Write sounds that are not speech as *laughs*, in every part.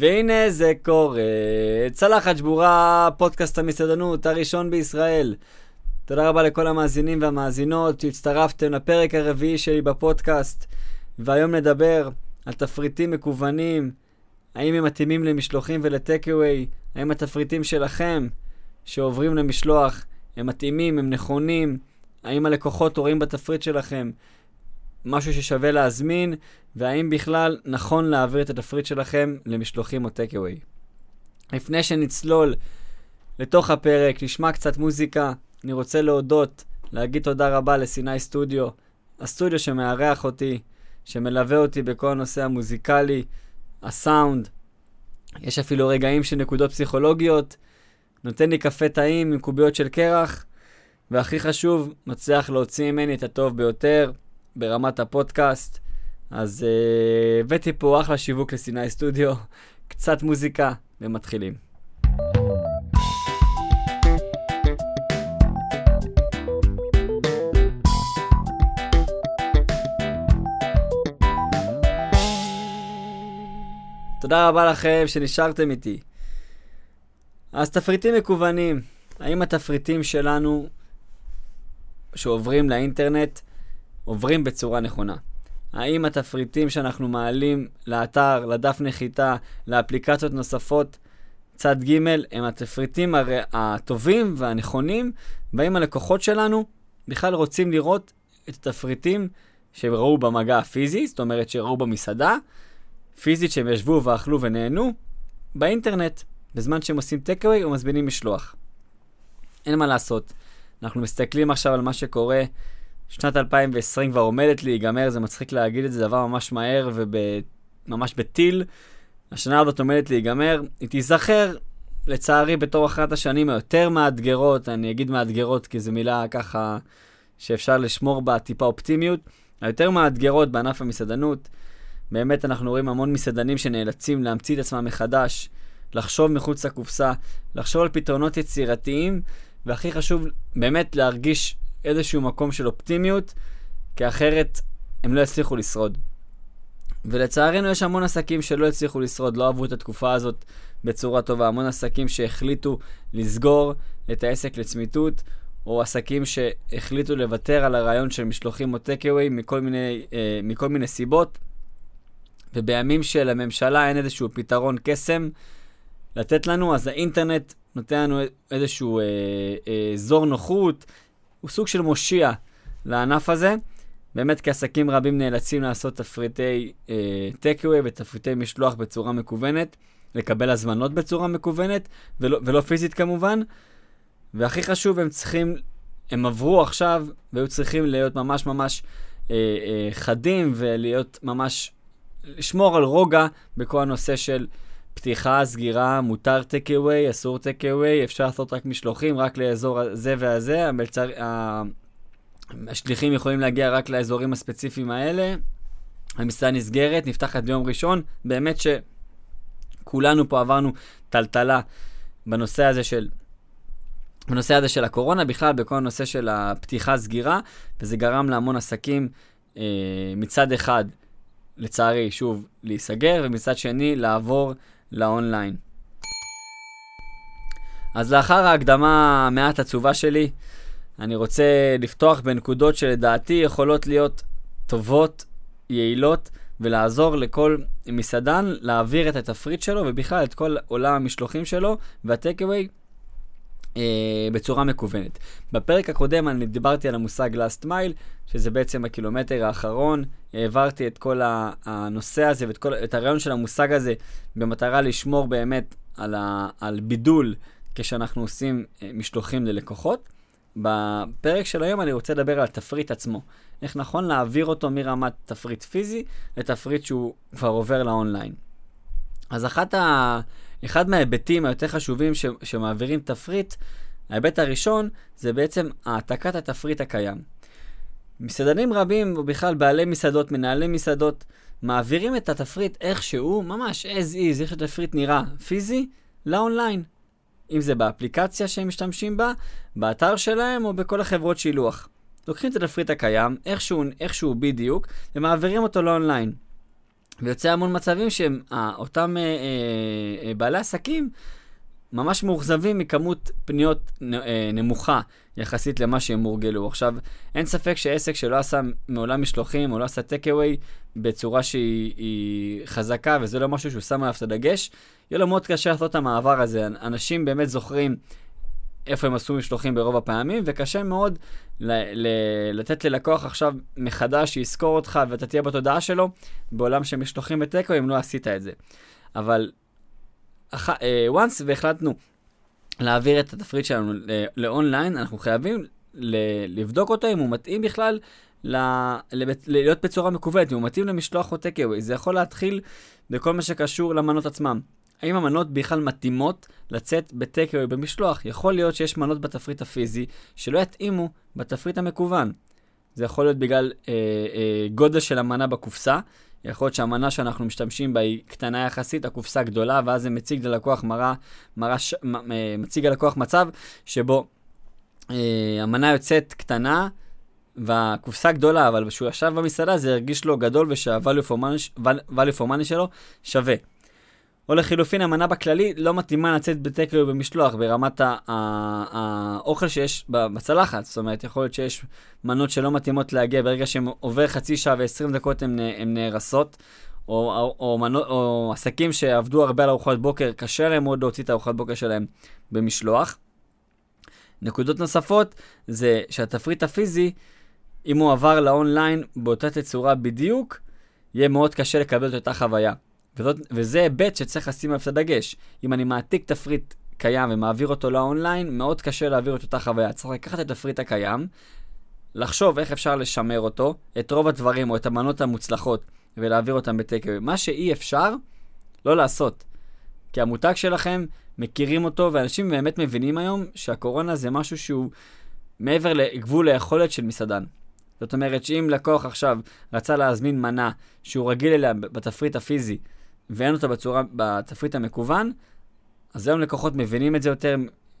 והנה זה קורה. צלחת שבורה, פודקאסט המסעדנות הראשון בישראל. תודה רבה לכל המאזינים והמאזינות שהצטרפתם לפרק הרביעי שלי בפודקאסט. והיום נדבר על תפריטים מקוונים, האם הם מתאימים למשלוחים ולטקאווי, האם התפריטים שלכם שעוברים למשלוח הם מתאימים, הם נכונים, האם הלקוחות רואים בתפריט שלכם משהו ששווה להזמין, והאם בכלל נכון להעביר את התפריט שלכם למשלוחים או טקאווי. לפני שנצלול לתוך הפרק, נשמע קצת מוזיקה, אני רוצה להודות, להגיד תודה רבה לסיני סטודיו, הסטודיו שמארח אותי, שמלווה אותי בכל הנושא המוזיקלי, הסאונד. יש אפילו רגעים של נקודות פסיכולוגיות, נותן לי קפה טעים עם קוביות של קרח, והכי חשוב, מצליח להוציא ממני את הטוב ביותר ברמת הפודקאסט. אז uh, הבאתי פה אחלה שיווק לסיני סטודיו, *laughs* קצת מוזיקה, ומתחילים. תודה רבה לכם שנשארתם איתי. אז תפריטים מקוונים, האם התפריטים שלנו שעוברים לאינטרנט עוברים בצורה נכונה? האם התפריטים שאנחנו מעלים לאתר, לדף נחיתה, לאפליקציות נוספות, צד ג' הם התפריטים הר... הטובים והנכונים, והאם הלקוחות שלנו בכלל רוצים לראות את התפריטים שהם ראו במגע הפיזי, זאת אומרת שראו במסעדה, פיזית שהם ישבו ואכלו ונהנו, באינטרנט, בזמן שהם עושים טקאווי או מזמינים משלוח. אין מה לעשות. אנחנו מסתכלים עכשיו על מה שקורה שנת 2020 כבר עומדת להיגמר, זה מצחיק להגיד את זה, דבר ממש מהר וממש בטיל. השנה הזאת עומדת להיגמר, היא תיזכר, לצערי, בתור אחת השנים היותר מאתגרות, אני אגיד מאתגרות כי זו מילה ככה שאפשר לשמור בה טיפה אופטימיות, היותר מאתגרות בענף המסעדנות. באמת אנחנו רואים המון מסעדנים שנאלצים להמציא את עצמם מחדש, לחשוב מחוץ לקופסה, לחשוב על פתרונות יצירתיים, והכי חשוב, באמת להרגיש איזשהו מקום של אופטימיות, כי אחרת הם לא יצליחו לשרוד. ולצערנו יש המון עסקים שלא הצליחו לשרוד, לא אהבו את התקופה הזאת בצורה טובה. המון עסקים שהחליטו לסגור את העסק לצמיתות, או עסקים שהחליטו לוותר על הרעיון של משלוחים או טקאווי מכל מיני, אה, מכל מיני סיבות. ובימים שלממשלה אין איזשהו פתרון קסם לתת לנו, אז האינטרנט נותן לנו איזשהו אה, אה, זור נוחות, הוא סוג של מושיע לענף הזה. באמת כי עסקים רבים נאלצים לעשות תפריטי טקאווי אה, ותפריטי משלוח בצורה מקוונת, לקבל הזמנות בצורה מקוונת, ולא, ולא פיזית כמובן. והכי חשוב, הם צריכים, הם עברו עכשיו, והיו צריכים להיות ממש ממש אה, אה, חדים ולהיות ממש, לשמור על רוגע בכל הנושא של פתיחה, סגירה, מותר טק אווי, אסור טק אווי, אפשר לעשות רק משלוחים, רק לאזור הזה והזה, המלצר... השליחים יכולים להגיע רק לאזורים הספציפיים האלה. המסעדה נסגרת, נפתחת ביום ראשון. באמת שכולנו פה עברנו טלטלה בנושא הזה של... בנושא הזה של הקורונה, בכלל בכל הנושא של הפתיחה-סגירה, וזה גרם להמון עסקים אה, מצד אחד, לצערי, שוב, להיסגר, ומצד שני, לעבור לאונליין. אז לאחר ההקדמה המעט עצובה שלי, אני רוצה לפתוח בנקודות שלדעתי יכולות להיות טובות, יעילות, ולעזור לכל מסעדן להעביר את התפריט שלו, ובכלל את כל עולם המשלוחים שלו, והטקאווי אה, בצורה מקוונת. בפרק הקודם אני דיברתי על המושג last mile, שזה בעצם הקילומטר האחרון. העברתי את כל הנושא הזה ואת כל, את הרעיון של המושג הזה במטרה לשמור באמת על, ה, על בידול כשאנחנו עושים אה, משלוחים ללקוחות. בפרק של היום אני רוצה לדבר על התפריט עצמו. איך נכון להעביר אותו מרמת תפריט פיזי לתפריט שהוא כבר עובר לאונליין. אז אחת ה... אחד מההיבטים היותר חשובים ש... שמעבירים תפריט, ההיבט הראשון זה בעצם העתקת התפריט הקיים. מסעדנים רבים, או בכלל בעלי מסעדות, מנהלי מסעדות, מעבירים את התפריט איכשהו, ממש as is, איך שהתפריט נראה, פיזי, לאונליין. אם זה באפליקציה שהם משתמשים בה, באתר שלהם או בכל החברות שילוח. לוקחים את התפריט הקיים, איכשהו, איכשהו בדיוק, ומעבירים אותו לאונליין. ויוצא המון מצבים שאותם אה, אה, אה, בעלי עסקים ממש מאוכזבים מכמות פניות אה, נמוכה יחסית למה שהם הורגלו. עכשיו, אין ספק שעסק שלא עשה מעולם משלוחים או לא עשה טק אווי בצורה שהיא חזקה וזה לא משהו שהוא שם עליו את הדגש, יהיה לו מאוד קשה לעשות את המעבר הזה. אנשים באמת זוכרים איפה הם עשו משלוחים ברוב הפעמים, וקשה מאוד ל- ל- לתת ללקוח עכשיו מחדש שיזכור אותך ואתה תהיה בתודעה שלו בעולם של משלוחים בטקו אם לא עשית את זה. אבל אח... אה, once והחלטנו להעביר את התפריט שלנו לאונליין, אנחנו חייבים ל- לבדוק אותו אם הוא מתאים בכלל ל... ל... להיות בצורה מקוונת, אם הוא מתאים למשלוח או טקאווי. זה יכול להתחיל בכל מה שקשור למנות עצמם. האם המנות בכלל מתאימות לצאת בטקאווי במשלוח? יכול להיות שיש מנות בתפריט הפיזי שלא יתאימו בתפריט המקוון. זה יכול להיות בגלל אה, אה, גודל של המנה בקופסה. יכול להיות שהמנה שאנחנו משתמשים בה היא קטנה יחסית, הקופסה גדולה, ואז זה מציג ללקוח מראה, מראה ש... מציג ללקוח מצב שבו אה, המנה יוצאת קטנה והקופסה גדולה, אבל כשהוא ישב במסעדה זה הרגיש לו גדול ושהvalue for money שלו שווה. או לחילופין, המנה בכללי לא מתאימה לצאת בטקאווי במשלוח ברמת האוכל שיש בצלחת. זאת אומרת, יכול להיות שיש מנות שלא מתאימות להגיע, ברגע שהן עובר חצי שעה ו-20 דקות הן נהרסות. או, או, או, מנו, או עסקים שעבדו הרבה על ארוחת בוקר, קשה להם מאוד להוציא את הארוחת בוקר שלהם במשלוח. נקודות נוספות זה שהתפריט הפיזי, אם הוא עבר לאונליין באותה תצורה בדיוק, יהיה מאוד קשה לקבל את אותה חוויה. וזאת, וזה היבט שצריך לשים עליו את הדגש. אם אני מעתיק תפריט קיים ומעביר אותו לאונליין, מאוד קשה להעביר את אותה חוויה. צריך לקחת את התפריט הקיים, לחשוב איך אפשר לשמר אותו, את רוב הדברים או את המנות המוצלחות, ולהעביר אותם בטקאווי. מה שאי אפשר, לא לעשות. כי המותג שלכם, מכירים אותו, ואנשים באמת מבינים היום שהקורונה זה משהו שהוא מעבר לגבול היכולת של מסעדן. זאת אומרת שאם לקוח עכשיו רצה להזמין מנה שהוא רגיל אליה בתפריט הפיזי, ואין אותה בצורה, בתפריט המקוון, אז היום לקוחות מבינים את זה יותר,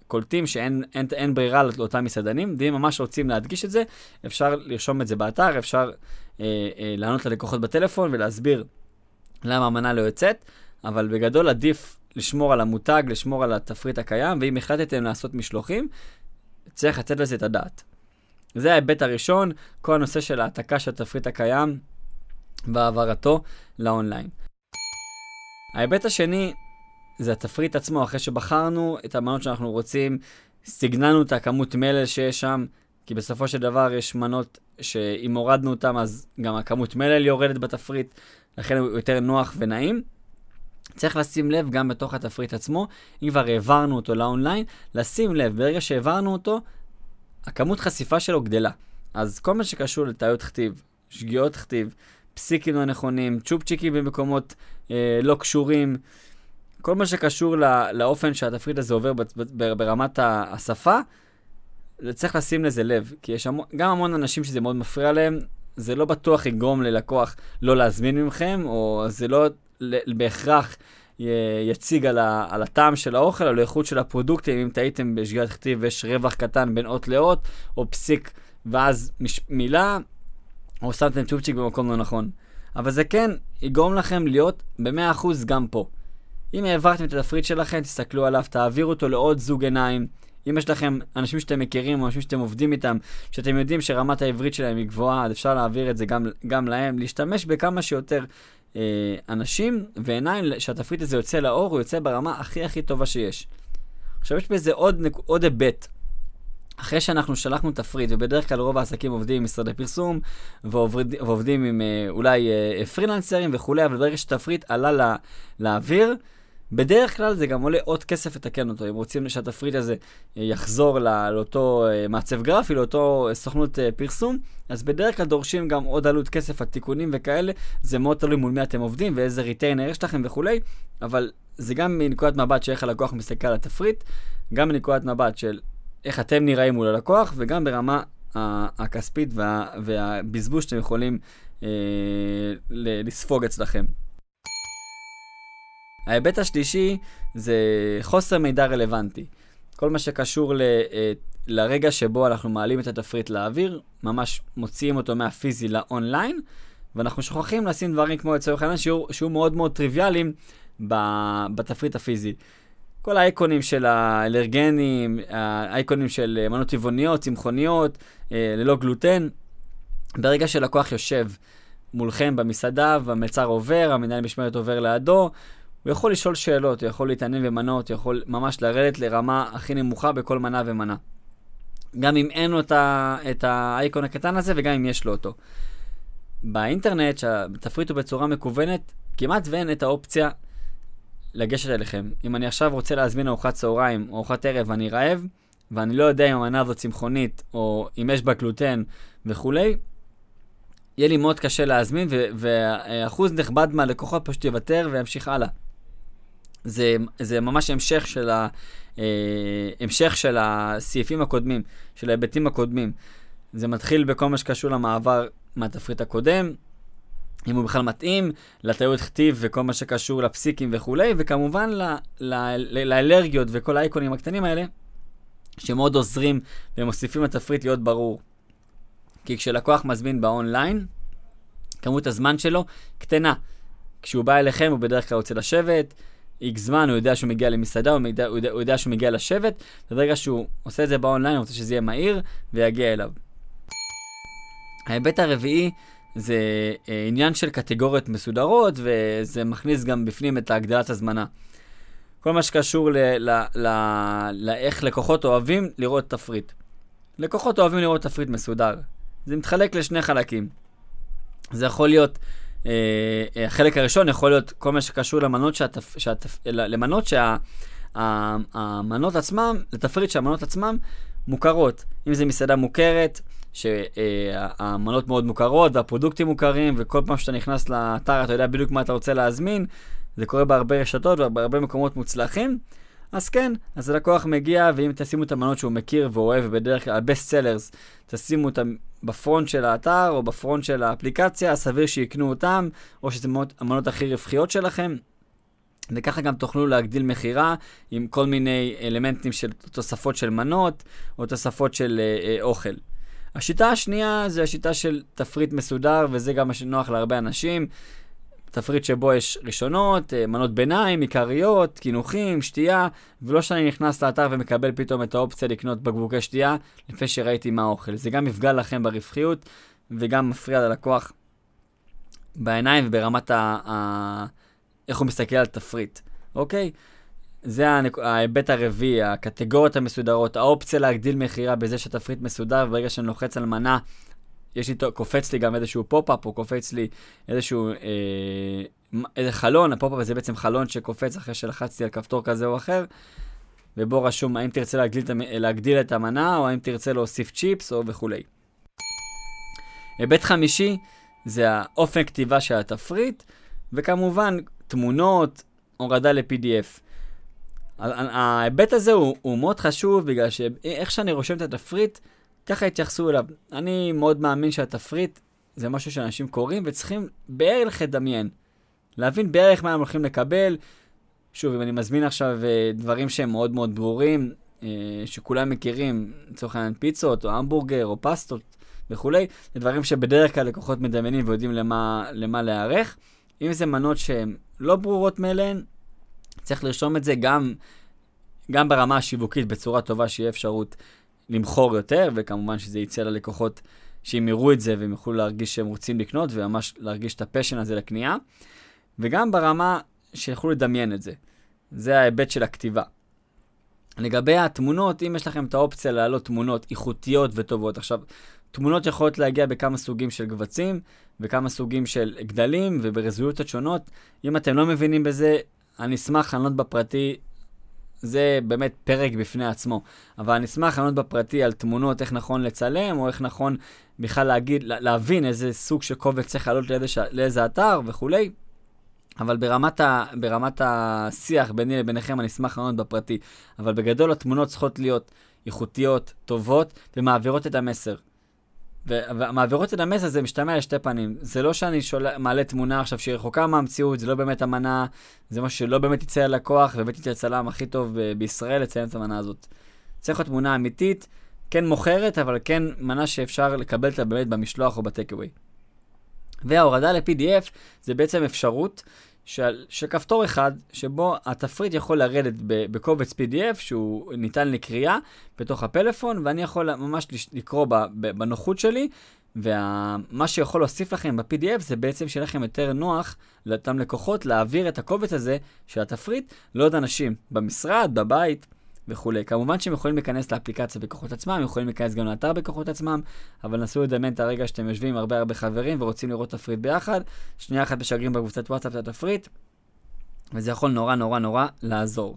קולטים שאין אין, אין ברירה לאותם מסעדנים, ואם ממש רוצים להדגיש את זה, אפשר לרשום את זה באתר, אפשר אה, אה, לענות ללקוחות בטלפון ולהסביר למה המנה לא יוצאת, אבל בגדול עדיף לשמור על המותג, לשמור על התפריט הקיים, ואם החלטתם לעשות משלוחים, צריך לתת לזה את הדעת. זה ההיבט הראשון, כל הנושא של העתקה של התפריט הקיים והעברתו לאונליין. ההיבט השני זה התפריט עצמו, אחרי שבחרנו את המנות שאנחנו רוצים, סיגננו את הכמות מלל שיש שם, כי בסופו של דבר יש מנות שאם הורדנו אותן אז גם הכמות מלל יורדת בתפריט, לכן הוא יותר נוח ונעים. צריך לשים לב גם בתוך התפריט עצמו, אם כבר העברנו אותו לאונליין, לשים לב, ברגע שהעברנו אותו, הכמות חשיפה שלו גדלה. אז כל מה שקשור לטעויות כתיב, שגיאות כתיב, פסיקים לא נכונים, צ'ופצ'יקים במקומות אה, לא קשורים, כל מה שקשור לא, לאופן שהתפריט הזה עובר ב, ב, ברמת השפה, צריך לשים לזה לב, כי יש המון, גם המון אנשים שזה מאוד מפריע להם, זה לא בטוח יגרום ללקוח לא להזמין ממכם, או זה לא בהכרח יציג על, ה, על הטעם של האוכל, על האיכות של הפרודוקטים, אם טעיתם בשגיאת כתיב ויש רווח קטן בין אות לאות, או פסיק ואז מש, מילה, או שמתם צ'ופצ'יק במקום לא נכון. אבל זה כן יגרום לכם להיות ב-100% גם פה. אם העברתם את התפריט שלכם, תסתכלו עליו, תעבירו אותו לעוד זוג עיניים. אם יש לכם אנשים שאתם מכירים או אנשים שאתם עובדים איתם, שאתם יודעים שרמת העברית שלהם היא גבוהה, אז אפשר להעביר את זה גם, גם להם, להשתמש בכמה שיותר אה, אנשים ועיניים, שהתפריט הזה יוצא לאור, הוא יוצא ברמה הכי הכי טובה שיש. עכשיו יש בזה עוד, עוד היבט. אחרי שאנחנו שלחנו תפריט, ובדרך כלל רוב העסקים עובדים עם משרדי פרסום, ועובד, ועובדים עם אה, אולי אה, פרילנסרים וכולי, אבל ברגע שתפריט עלה לה, לאוויר, בדרך כלל זה גם עולה עוד כסף לתקן אותו. אם רוצים שהתפריט הזה אה, יחזור לא, לאותו אה, מעצב גרפי, לאותו אה, סוכנות פרסום, אז בדרך כלל דורשים גם עוד עלות כסף על תיקונים וכאלה. זה מאוד תלוי מול מי אתם עובדים ואיזה ריטיינר יש לכם וכולי, אבל זה גם מנקודת מבט של איך הלקוח מסתכל על התפריט, גם מנקודת מבט של איך אתם נראים מול הלקוח, וגם ברמה הכספית וה, והבזבוז שאתם יכולים אה, לספוג אצלכם. ההיבט השלישי זה חוסר מידע רלוונטי. כל מה שקשור ל, אה, לרגע שבו אנחנו מעלים את התפריט לאוויר, ממש מוציאים אותו מהפיזי לאונליין, ואנחנו שוכחים לשים דברים כמו לצורך העניין שהוא מאוד מאוד טריוויאליים בתפריט הפיזי. כל האייקונים של האלרגנים, האייקונים של מנות טבעוניות, צמחוניות, אה, ללא גלוטן. ברגע שלקוח יושב מולכם במסעדה והמלצר עובר, המנהל משמרת עובר לידו, הוא יכול לשאול שאלות, הוא יכול להתעניין במנות, הוא יכול ממש לרדת לרמה הכי נמוכה בכל מנה ומנה. גם אם אין לו את האייקון הקטן הזה וגם אם יש לו אותו. באינטרנט, שהתפריט הוא בצורה מקוונת, כמעט ואין את האופציה לגשת אליכם. אם אני עכשיו רוצה להזמין ארוחת צהריים או ארוחת ערב ואני רעב, ואני לא יודע אם המנה הזאת צמחונית או אם יש בה גלוטן וכולי, יהיה לי מאוד קשה להזמין, ואחוז נכבד מהלקוחות פשוט יוותר וימשיך הלאה. זה, זה ממש המשך של, ה, אה, המשך של הסעיפים הקודמים, של ההיבטים הקודמים. זה מתחיל בכל מה שקשור למעבר מהתפריט הקודם, אם הוא בכלל מתאים, לטעויות כתיב וכל מה שקשור לפסיקים וכולי, וכמובן לאלרגיות וכל האייקונים הקטנים האלה, שמאוד עוזרים ומוסיפים לתפריט להיות ברור. כי כשלקוח מזמין באונליין, כמות הזמן שלו קטנה. כשהוא בא אליכם הוא בדרך כלל רוצה לשבת, איקס זמן, הוא יודע שהוא מגיע למסעדה, הוא יודע, הוא, יודע, הוא יודע שהוא מגיע לשבת, וברגע שהוא עושה את זה באונליין, הוא רוצה שזה יהיה מהיר ויגיע אליו. ההיבט הרביעי זה אה, עניין של קטגוריות מסודרות, וזה מכניס גם בפנים את הגדלת הזמנה. כל מה שקשור לאיך לקוחות אוהבים לראות תפריט. לקוחות אוהבים לראות תפריט מסודר. זה מתחלק לשני חלקים. זה יכול להיות, אה, אה, החלק הראשון יכול להיות כל מה שקשור למנות, שהתפ, שהתפ, למנות שהמנות עצמם, לתפריט שהמנות עצמם מוכרות. אם זה מסעדה מוכרת, שהמנות מאוד מוכרות והפרודוקטים מוכרים, וכל פעם שאתה נכנס לאתר אתה יודע בדיוק מה אתה רוצה להזמין, זה קורה בהרבה רשתות ובהרבה מקומות מוצלחים. אז כן, אז הלקוח מגיע, ואם תשימו את המנות שהוא מכיר ואוהב, ובדרך כלל, ה-best sellers, תשימו אותם בפרונט של האתר או בפרונט של האפליקציה, סביר שיקנו אותם, או שזה המנות הכי רווחיות שלכם. וככה גם תוכלו להגדיל מכירה עם כל מיני אלמנטים של תוספות של מנות, או תוספות של אה, אה, אוכל. השיטה השנייה זה השיטה של תפריט מסודר, וזה גם מה שנוח להרבה אנשים. תפריט שבו יש ראשונות, אה, מנות ביניים, עיקריות, קינוחים, שתייה, ולא שאני נכנס לאתר ומקבל פתאום את האופציה לקנות בקבוקי שתייה לפני שראיתי מה האוכל. זה גם יפגע לכם ברווחיות וגם מפריע ללקוח בעיניים וברמת ה... ה... איך הוא מסתכל על תפריט, אוקיי? זה ההיבט הרביעי, הקטגוריות המסודרות, האופציה להגדיל מכירה בזה שהתפריט מסודר, וברגע שאני לוחץ על מנה, יש לי, קופץ לי גם איזשהו pop-up, או קופץ לי איזשהו, אה, איזה חלון, ה pop-up הזה בעצם חלון שקופץ אחרי שלחצתי על כפתור כזה או אחר, ובו רשום האם תרצה להגדיל, להגדיל את המנה, או האם תרצה להוסיף צ'יפס, או וכולי. היבט חמישי, זה האופן כתיבה של התפריט, וכמובן, תמונות, הורדה ל-PDF. ההיבט הזה הוא, הוא מאוד חשוב, בגלל שאיך שאני רושם את התפריט, ככה התייחסו אליו. אני מאוד מאמין שהתפריט זה משהו שאנשים קוראים וצריכים בערך לדמיין. להבין בערך מה הם הולכים לקבל. שוב, אם אני מזמין עכשיו אה, דברים שהם מאוד מאוד ברורים, אה, שכולם מכירים, לצורך העניין פיצות, או המבורגר, או פסטות וכולי, זה דברים שבדרך כלל לקוחות מדמיינים ויודעים למה, למה להיערך. אם זה מנות שהן לא ברורות מאליהן, צריך לרשום את זה גם, גם ברמה השיווקית בצורה טובה, שיהיה אפשרות למכור יותר, וכמובן שזה יצא ללקוחות שהם יראו את זה והם יוכלו להרגיש שהם רוצים לקנות, וממש להרגיש את הפשן הזה לקנייה, וגם ברמה שיוכלו לדמיין את זה. זה ההיבט של הכתיבה. לגבי התמונות, אם יש לכם את האופציה להעלות תמונות איכותיות וטובות. עכשיו, תמונות יכולות להגיע בכמה סוגים של קבצים, וכמה סוגים של גדלים וברזולוציות שונות. אם אתם לא מבינים בזה, אני אשמח לענות בפרטי זה באמת פרק בפני עצמו. אבל אני אשמח לענות בפרטי על תמונות, איך נכון לצלם, או איך נכון בכלל להגיד, להבין איזה סוג של קובץ צריך לעלות לאיזה, לאיזה אתר וכולי. אבל ברמת, ה, ברמת השיח ביני לביניכם אני אשמח לענות בפרטי. אבל בגדול התמונות צריכות להיות איכותיות, טובות, ומעבירות את המסר. ומעבירות את המסר זה משתמע לשתי פנים. זה לא שאני שול... מעלה תמונה עכשיו שהיא רחוקה מהמציאות, זה לא באמת המנה, זה משהו שלא באמת יצא ללקוח, ובאמת יצא לצלם הכי טוב ב- בישראל לציין את המנה הזאת. צריך להיות תמונה אמיתית, כן מוכרת, אבל כן מנה שאפשר לקבל אותה באמת במשלוח או בטקאווי. וההורדה ל-PDF זה בעצם אפשרות של, של כפתור אחד, שבו התפריט יכול לרדת בקובץ PDF שהוא ניתן לקריאה בתוך הפלאפון, ואני יכול ממש לקרוא בנוחות שלי, ומה שיכול להוסיף לכם ב-PDF זה בעצם שיהיה לכם יותר נוח לאותם לקוחות להעביר את הקובץ הזה של התפריט לעוד אנשים במשרד, בבית. וכולי. כמובן שהם יכולים להיכנס לאפליקציה בכוחות עצמם, יכולים להיכנס גם לאתר בכוחות עצמם, אבל נסו לדמיין את הרגע שאתם יושבים הרבה הרבה חברים ורוצים לראות תפריט ביחד, שנייה אחת משגרים בקבוצת וואטסאפ את התפריט, וזה יכול נורא נורא נורא לעזור.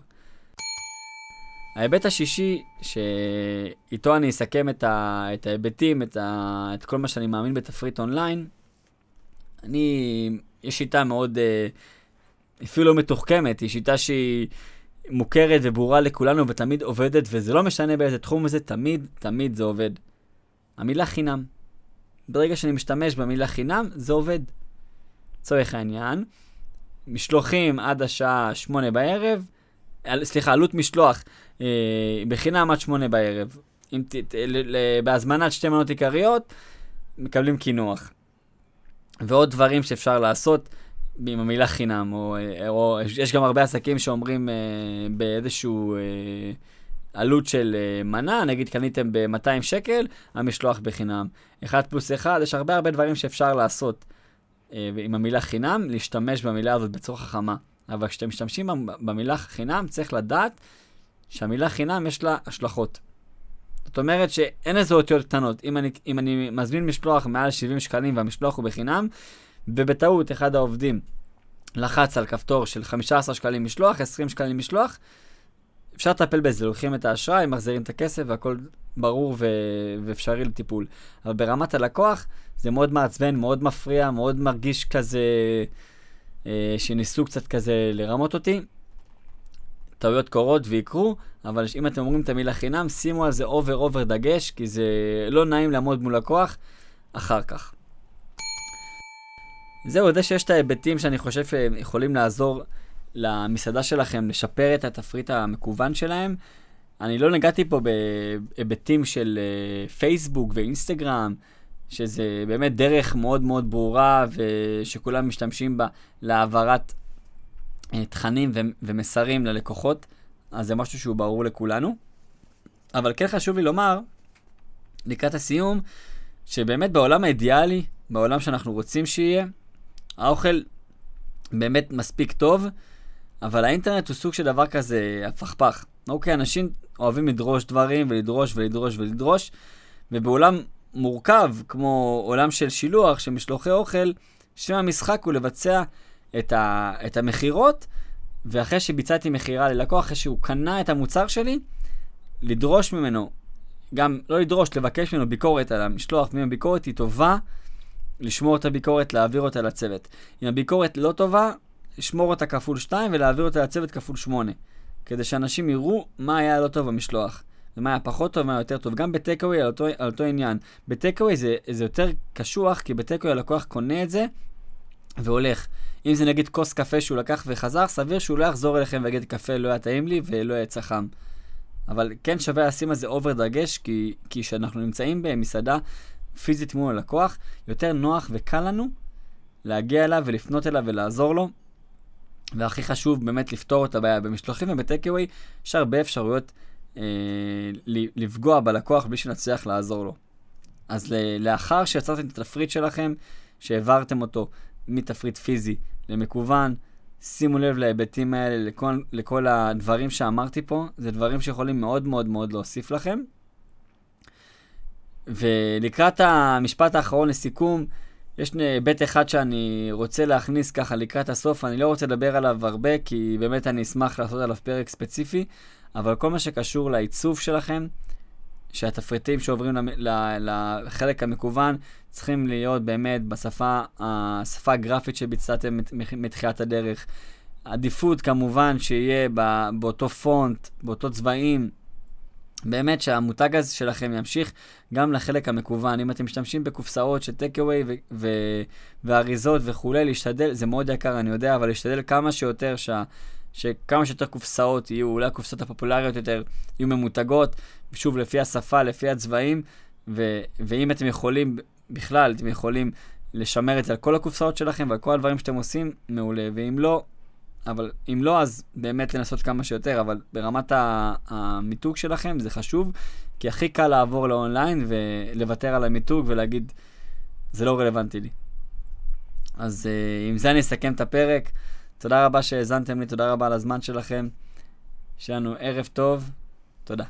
ההיבט השישי, שאיתו אני אסכם את, ה... את ההיבטים, את, ה... את כל מה שאני מאמין בתפריט אונליין, אני, יש שיטה מאוד, אה, אפילו לא מתוחכמת, היא שיטה שהיא מוכרת וברורה לכולנו ותמיד עובדת, וזה לא משנה באיזה תחום זה, תמיד, תמיד זה עובד. המילה חינם. ברגע שאני משתמש במילה חינם, זה עובד. לצורך העניין, משלוחים עד השעה שמונה בערב, סליחה, עלות משלוח אה, בחינם עד שמונה בערב. אם ת, ת, ל, ל, בהזמנת שתי מנות עיקריות, מקבלים קינוח. ועוד דברים שאפשר לעשות. עם המילה חינם, או, או יש גם הרבה עסקים שאומרים אה, באיזשהו אה, עלות של אה, מנה, נגיד קניתם ב-200 שקל, המשלוח בחינם. 1 פלוס 1, יש הרבה הרבה דברים שאפשר לעשות אה, עם המילה חינם, להשתמש במילה הזאת בצורה חכמה. אבל כשאתם משתמשים במילה חינם, צריך לדעת שהמילה חינם יש לה השלכות. זאת אומרת שאין איזה אותיות קטנות. אם אני, אם אני מזמין משלוח מעל 70 שקלים והמשלוח הוא בחינם, ובטעות אחד העובדים לחץ על כפתור של 15 שקלים משלוח, 20 שקלים משלוח, אפשר לטפל בזה, לוקחים את האשראי, מחזירים את הכסף והכל ברור ו- ואפשרי לטיפול. אבל ברמת הלקוח זה מאוד מעצבן, מאוד מפריע, מאוד מרגיש כזה, אה, שניסו קצת כזה לרמות אותי. טעויות קורות ויקרו, אבל אם אתם אומרים את המילה חינם, שימו על זה over over דגש, כי זה לא נעים לעמוד מול לקוח אחר כך. זהו, זה ששת ההיבטים שאני חושב שיכולים לעזור למסעדה שלכם לשפר את התפריט המקוון שלהם. אני לא נגעתי פה בהיבטים של אה, פייסבוק ואינסטגרם, שזה באמת דרך מאוד מאוד ברורה ושכולם משתמשים בה להעברת uh, תכנים ומסרים ללקוחות, אז זה משהו שהוא ברור לכולנו. אבל כן חשוב לי לומר, לקראת הסיום, שבאמת בעולם האידיאלי, בעולם שאנחנו רוצים שיהיה, האוכל באמת מספיק טוב, אבל האינטרנט הוא סוג של דבר כזה הפכפך. אוקיי, אנשים אוהבים לדרוש דברים ולדרוש ולדרוש ולדרוש, ובעולם מורכב, כמו עולם של שילוח, של משלוחי אוכל, שם המשחק הוא לבצע את, ה, את המכירות, ואחרי שביצעתי מכירה ללקוח, אחרי שהוא קנה את המוצר שלי, לדרוש ממנו, גם לא לדרוש, לבקש ממנו ביקורת על המשלוח, ואם הביקורת היא טובה, לשמור את הביקורת, להעביר אותה לצוות. אם הביקורת לא טובה, לשמור אותה כפול 2 ולהעביר אותה לצוות כפול 8. כדי שאנשים יראו מה היה לא טוב במשלוח. ומה היה פחות טוב, ומה היה יותר טוב. גם בטקאווי על, על אותו עניין. ב takeaway זה, זה יותר קשוח, כי ב takeaway הלקוח קונה את זה והולך. אם זה נגיד כוס קפה שהוא לקח וחזר, סביר שהוא לא יחזור אליכם ויגיד קפה לא היה טעים לי ולא היה חם. אבל כן שווה לשים על זה over דגש, כי כשאנחנו נמצאים במסעדה פיזית מול הלקוח, יותר נוח וקל לנו להגיע אליו ולפנות אליו ולעזור לו. והכי חשוב באמת לפתור את הבעיה. במשלוחים וב takeaway יש הרבה אפשרויות אה, לפגוע בלקוח בלי שנצליח לעזור לו. אז לאחר שיצרתם את התפריט שלכם, שהעברתם אותו מתפריט פיזי למקוון, שימו לב להיבטים האלה, לכל, לכל הדברים שאמרתי פה, זה דברים שיכולים מאוד מאוד מאוד להוסיף לכם. ולקראת המשפט האחרון לסיכום, יש היבט אחד שאני רוצה להכניס ככה לקראת הסוף, אני לא רוצה לדבר עליו הרבה, כי באמת אני אשמח לעשות עליו פרק ספציפי, אבל כל מה שקשור לעיצוב שלכם, שהתפריטים שעוברים לחלק המקוון צריכים להיות באמת בשפה, השפה הגרפית שביצעתם מתחילת הדרך. עדיפות כמובן שיהיה באותו פונט, באותו צבעים, באמת שהמותג הזה שלכם ימשיך גם לחלק המקוון. אם אתם משתמשים בקופסאות של טק אווי ואריזות וכולי, להשתדל, זה מאוד יקר, אני יודע, אבל להשתדל כמה שיותר שה... שכמה שיותר קופסאות יהיו, אולי הקופסאות הפופולריות יותר יהיו ממותגות, שוב, לפי השפה, לפי הצבעים, ו- ואם אתם יכולים, בכלל, אתם יכולים לשמר את זה על כל הקופסאות שלכם ועל כל הדברים שאתם עושים, מעולה. ואם לא, אבל אם לא, אז באמת לנסות כמה שיותר, אבל ברמת המיתוג שלכם זה חשוב, כי הכי קל לעבור לאונליין ולוותר על המיתוג ולהגיד, זה לא רלוונטי לי. אז uh, עם זה אני אסכם את הפרק. תודה רבה שהאזנתם לי, תודה רבה על הזמן שלכם. שיהיה לנו ערב טוב, תודה.